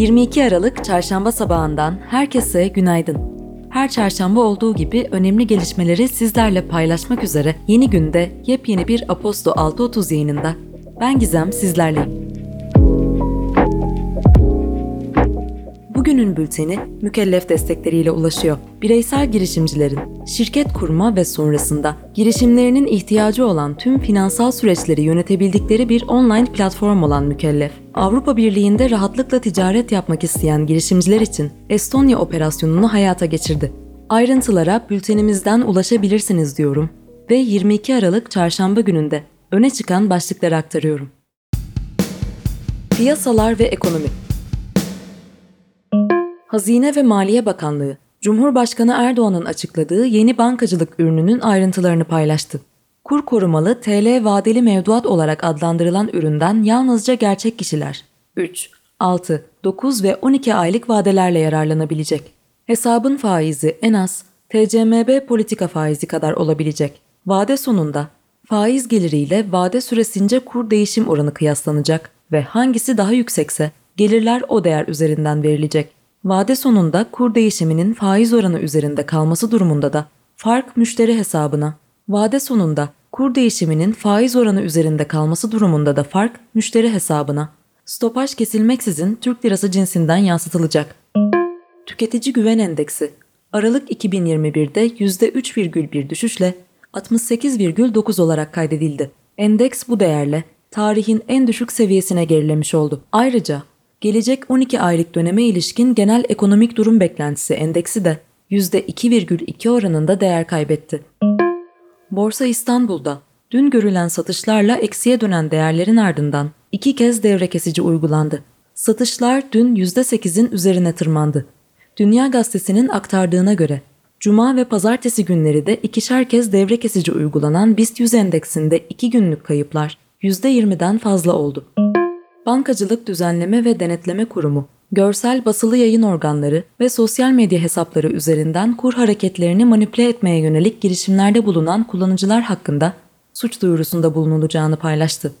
22 Aralık çarşamba sabahından herkese günaydın. Her çarşamba olduğu gibi önemli gelişmeleri sizlerle paylaşmak üzere yeni günde yepyeni bir Aposto 6.30 yayınında. Ben Gizem sizlerleyim. Bugünün bülteni mükellef destekleriyle ulaşıyor. Bireysel girişimcilerin şirket kurma ve sonrasında girişimlerinin ihtiyacı olan tüm finansal süreçleri yönetebildikleri bir online platform olan Mükellef. Avrupa Birliği'nde rahatlıkla ticaret yapmak isteyen girişimciler için Estonya operasyonunu hayata geçirdi. Ayrıntılara bültenimizden ulaşabilirsiniz diyorum ve 22 Aralık çarşamba gününde öne çıkan başlıkları aktarıyorum. Piyasalar ve ekonomi Hazine ve Maliye Bakanlığı, Cumhurbaşkanı Erdoğan'ın açıkladığı yeni bankacılık ürününün ayrıntılarını paylaştı. Kur korumalı TL vadeli mevduat olarak adlandırılan üründen yalnızca gerçek kişiler 3, 6, 9 ve 12 aylık vadelerle yararlanabilecek. Hesabın faizi en az TCMB politika faizi kadar olabilecek. Vade sonunda faiz geliriyle vade süresince kur değişim oranı kıyaslanacak ve hangisi daha yüksekse gelirler o değer üzerinden verilecek. Vade sonunda kur değişiminin faiz oranı üzerinde kalması durumunda da fark müşteri hesabına, vade sonunda kur değişiminin faiz oranı üzerinde kalması durumunda da fark müşteri hesabına, stopaj kesilmeksizin Türk lirası cinsinden yansıtılacak. Tüketici Güven Endeksi Aralık 2021'de %3,1 düşüşle 68,9 olarak kaydedildi. Endeks bu değerle tarihin en düşük seviyesine gerilemiş oldu. Ayrıca gelecek 12 aylık döneme ilişkin genel ekonomik durum beklentisi endeksi de %2,2 oranında değer kaybetti. Borsa İstanbul'da dün görülen satışlarla eksiye dönen değerlerin ardından iki kez devre kesici uygulandı. Satışlar dün %8'in üzerine tırmandı. Dünya Gazetesi'nin aktardığına göre Cuma ve pazartesi günleri de ikişer kez devre kesici uygulanan BIST 100 endeksinde 2 günlük kayıplar %20'den fazla oldu. Bankacılık Düzenleme ve Denetleme Kurumu, görsel basılı yayın organları ve sosyal medya hesapları üzerinden kur hareketlerini manipüle etmeye yönelik girişimlerde bulunan kullanıcılar hakkında suç duyurusunda bulunulacağını paylaştı.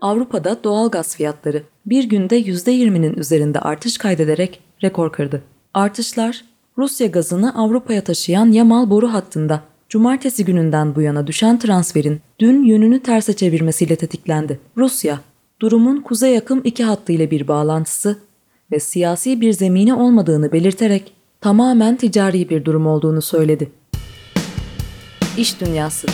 Avrupa'da doğal gaz fiyatları bir günde %20'nin üzerinde artış kaydederek rekor kırdı. Artışlar Rusya gazını Avrupa'ya taşıyan Yamal boru hattında cumartesi gününden bu yana düşen transferin dün yönünü terse çevirmesiyle tetiklendi. Rusya, durumun kuzey akım iki hattı ile bir bağlantısı ve siyasi bir zemini olmadığını belirterek tamamen ticari bir durum olduğunu söyledi. İş Dünyası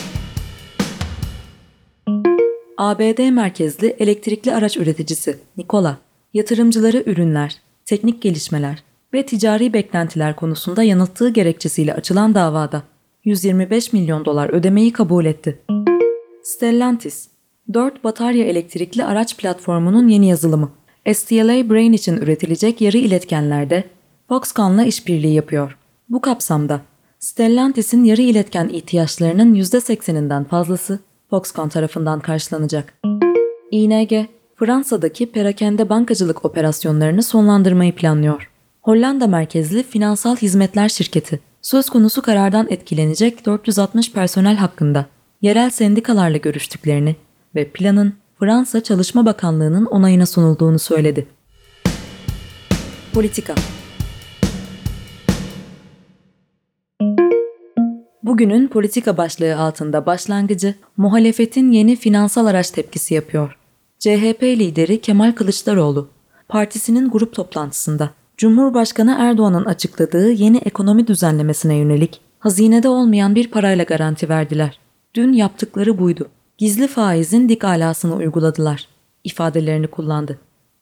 ABD merkezli elektrikli araç üreticisi Nikola, yatırımcıları ürünler, teknik gelişmeler ve ticari beklentiler konusunda yanılttığı gerekçesiyle açılan davada 125 milyon dolar ödemeyi kabul etti. Stellantis, 4 batarya elektrikli araç platformunun yeni yazılımı. STLA Brain için üretilecek yarı iletkenlerde Foxconn'la işbirliği yapıyor. Bu kapsamda Stellantis'in yarı iletken ihtiyaçlarının %80'inden fazlası Foxconn tarafından karşılanacak. ING, Fransa'daki perakende bankacılık operasyonlarını sonlandırmayı planlıyor. Hollanda merkezli finansal hizmetler şirketi, söz konusu karardan etkilenecek 460 personel hakkında yerel sendikalarla görüştüklerini ve planın Fransa Çalışma Bakanlığı'nın onayına sunulduğunu söyledi. Politika Bugünün politika başlığı altında başlangıcı muhalefetin yeni finansal araç tepkisi yapıyor. CHP lideri Kemal Kılıçdaroğlu, partisinin grup toplantısında Cumhurbaşkanı Erdoğan'ın açıkladığı yeni ekonomi düzenlemesine yönelik hazinede olmayan bir parayla garanti verdiler. Dün yaptıkları buydu gizli faizin dik alasını uyguladılar ifadelerini kullandı.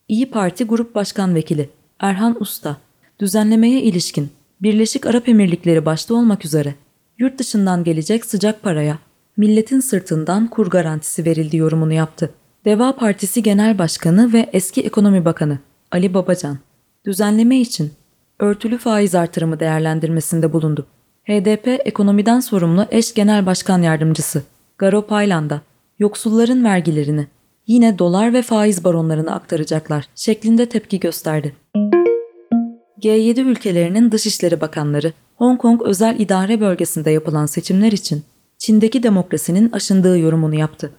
İyi Parti Grup Başkan Vekili Erhan Usta, düzenlemeye ilişkin Birleşik Arap Emirlikleri başta olmak üzere yurt dışından gelecek sıcak paraya milletin sırtından kur garantisi verildi yorumunu yaptı. Deva Partisi Genel Başkanı ve eski Ekonomi Bakanı Ali Babacan, düzenleme için örtülü faiz artırımı değerlendirmesinde bulundu. HDP ekonomiden sorumlu eş genel başkan yardımcısı Garo Paylan'da yoksulların vergilerini yine dolar ve faiz baronlarına aktaracaklar şeklinde tepki gösterdi. G7 ülkelerinin dışişleri bakanları Hong Kong özel idare bölgesinde yapılan seçimler için Çin'deki demokrasinin aşındığı yorumunu yaptı.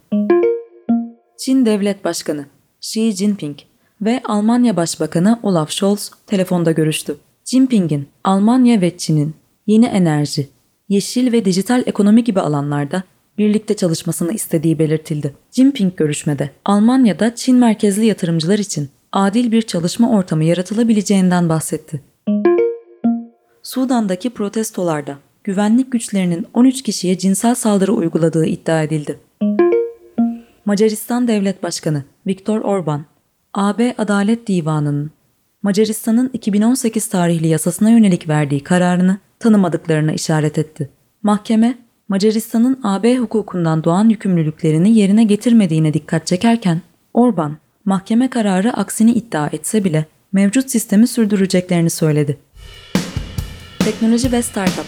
Çin Devlet Başkanı Xi Jinping, ve Almanya Başbakanı Olaf Scholz telefonda görüştü. Jinping'in Almanya ve Çin'in yeni enerji, yeşil ve dijital ekonomi gibi alanlarda birlikte çalışmasını istediği belirtildi. Jinping görüşmede Almanya'da Çin merkezli yatırımcılar için adil bir çalışma ortamı yaratılabileceğinden bahsetti. Sudan'daki protestolarda güvenlik güçlerinin 13 kişiye cinsel saldırı uyguladığı iddia edildi. Macaristan Devlet Başkanı Viktor Orban, AB Adalet Divanı'nın Macaristan'ın 2018 tarihli yasasına yönelik verdiği kararını tanımadıklarına işaret etti. Mahkeme, Macaristan'ın AB hukukundan doğan yükümlülüklerini yerine getirmediğine dikkat çekerken, Orban, mahkeme kararı aksini iddia etse bile mevcut sistemi sürdüreceklerini söyledi. Teknoloji ve Startup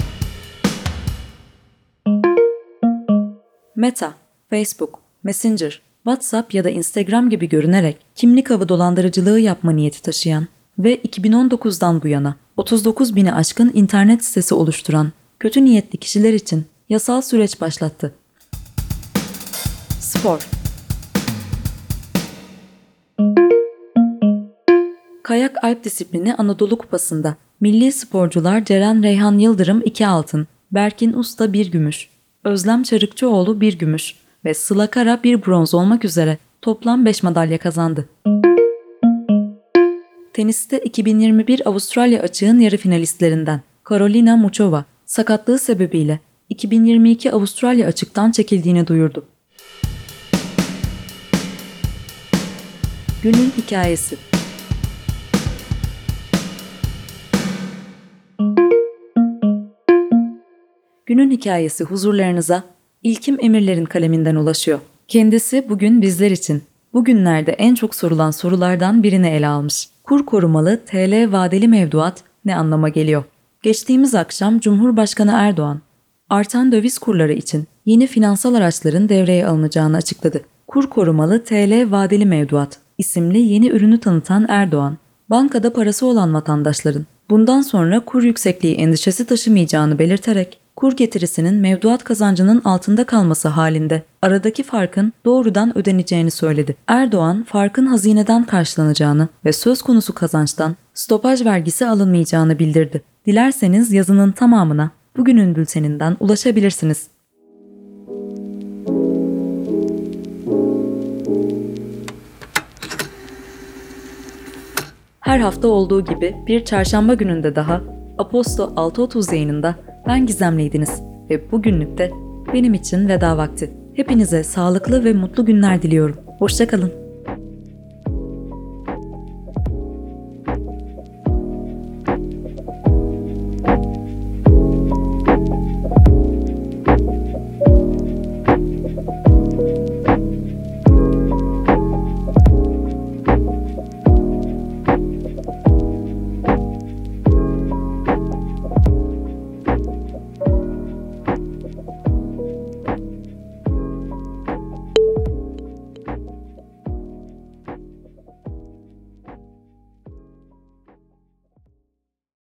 Meta, Facebook, Messenger, WhatsApp ya da Instagram gibi görünerek kimlik avı dolandırıcılığı yapma niyeti taşıyan ve 2019'dan bu yana 39 bini aşkın internet sitesi oluşturan kötü niyetli kişiler için yasal süreç başlattı. Spor Kayak Alp disiplini Anadolu Kupası'nda milli sporcular Ceren Reyhan Yıldırım 2 altın, Berkin Usta 1 gümüş, Özlem Çarıkçıoğlu 1 gümüş ve Sıla Kara 1 bronz olmak üzere toplam 5 madalya kazandı. Teniste 2021 Avustralya açığın yarı finalistlerinden Carolina Muchova sakatlığı sebebiyle 2022 Avustralya açıktan çekildiğini duyurdu. Günün hikayesi Günün hikayesi huzurlarınıza İlkim Emirler'in kaleminden ulaşıyor. Kendisi bugün bizler için bugünlerde en çok sorulan sorulardan birini ele almış. Kur korumalı TL vadeli mevduat ne anlama geliyor? Geçtiğimiz akşam Cumhurbaşkanı Erdoğan, artan döviz kurları için yeni finansal araçların devreye alınacağını açıkladı. Kur korumalı TL vadeli mevduat isimli yeni ürünü tanıtan Erdoğan, bankada parası olan vatandaşların bundan sonra kur yüksekliği endişesi taşımayacağını belirterek kur getirisinin mevduat kazancının altında kalması halinde aradaki farkın doğrudan ödeneceğini söyledi. Erdoğan, farkın hazineden karşılanacağını ve söz konusu kazançtan stopaj vergisi alınmayacağını bildirdi. Dilerseniz yazının tamamına bugünün bülteninden ulaşabilirsiniz. Her hafta olduğu gibi bir çarşamba gününde daha Aposto 6.30 yayınında ben Gizemliydiniz ve bugünlük de benim için veda vakti. Hepinize sağlıklı ve mutlu günler diliyorum. Hoşçakalın.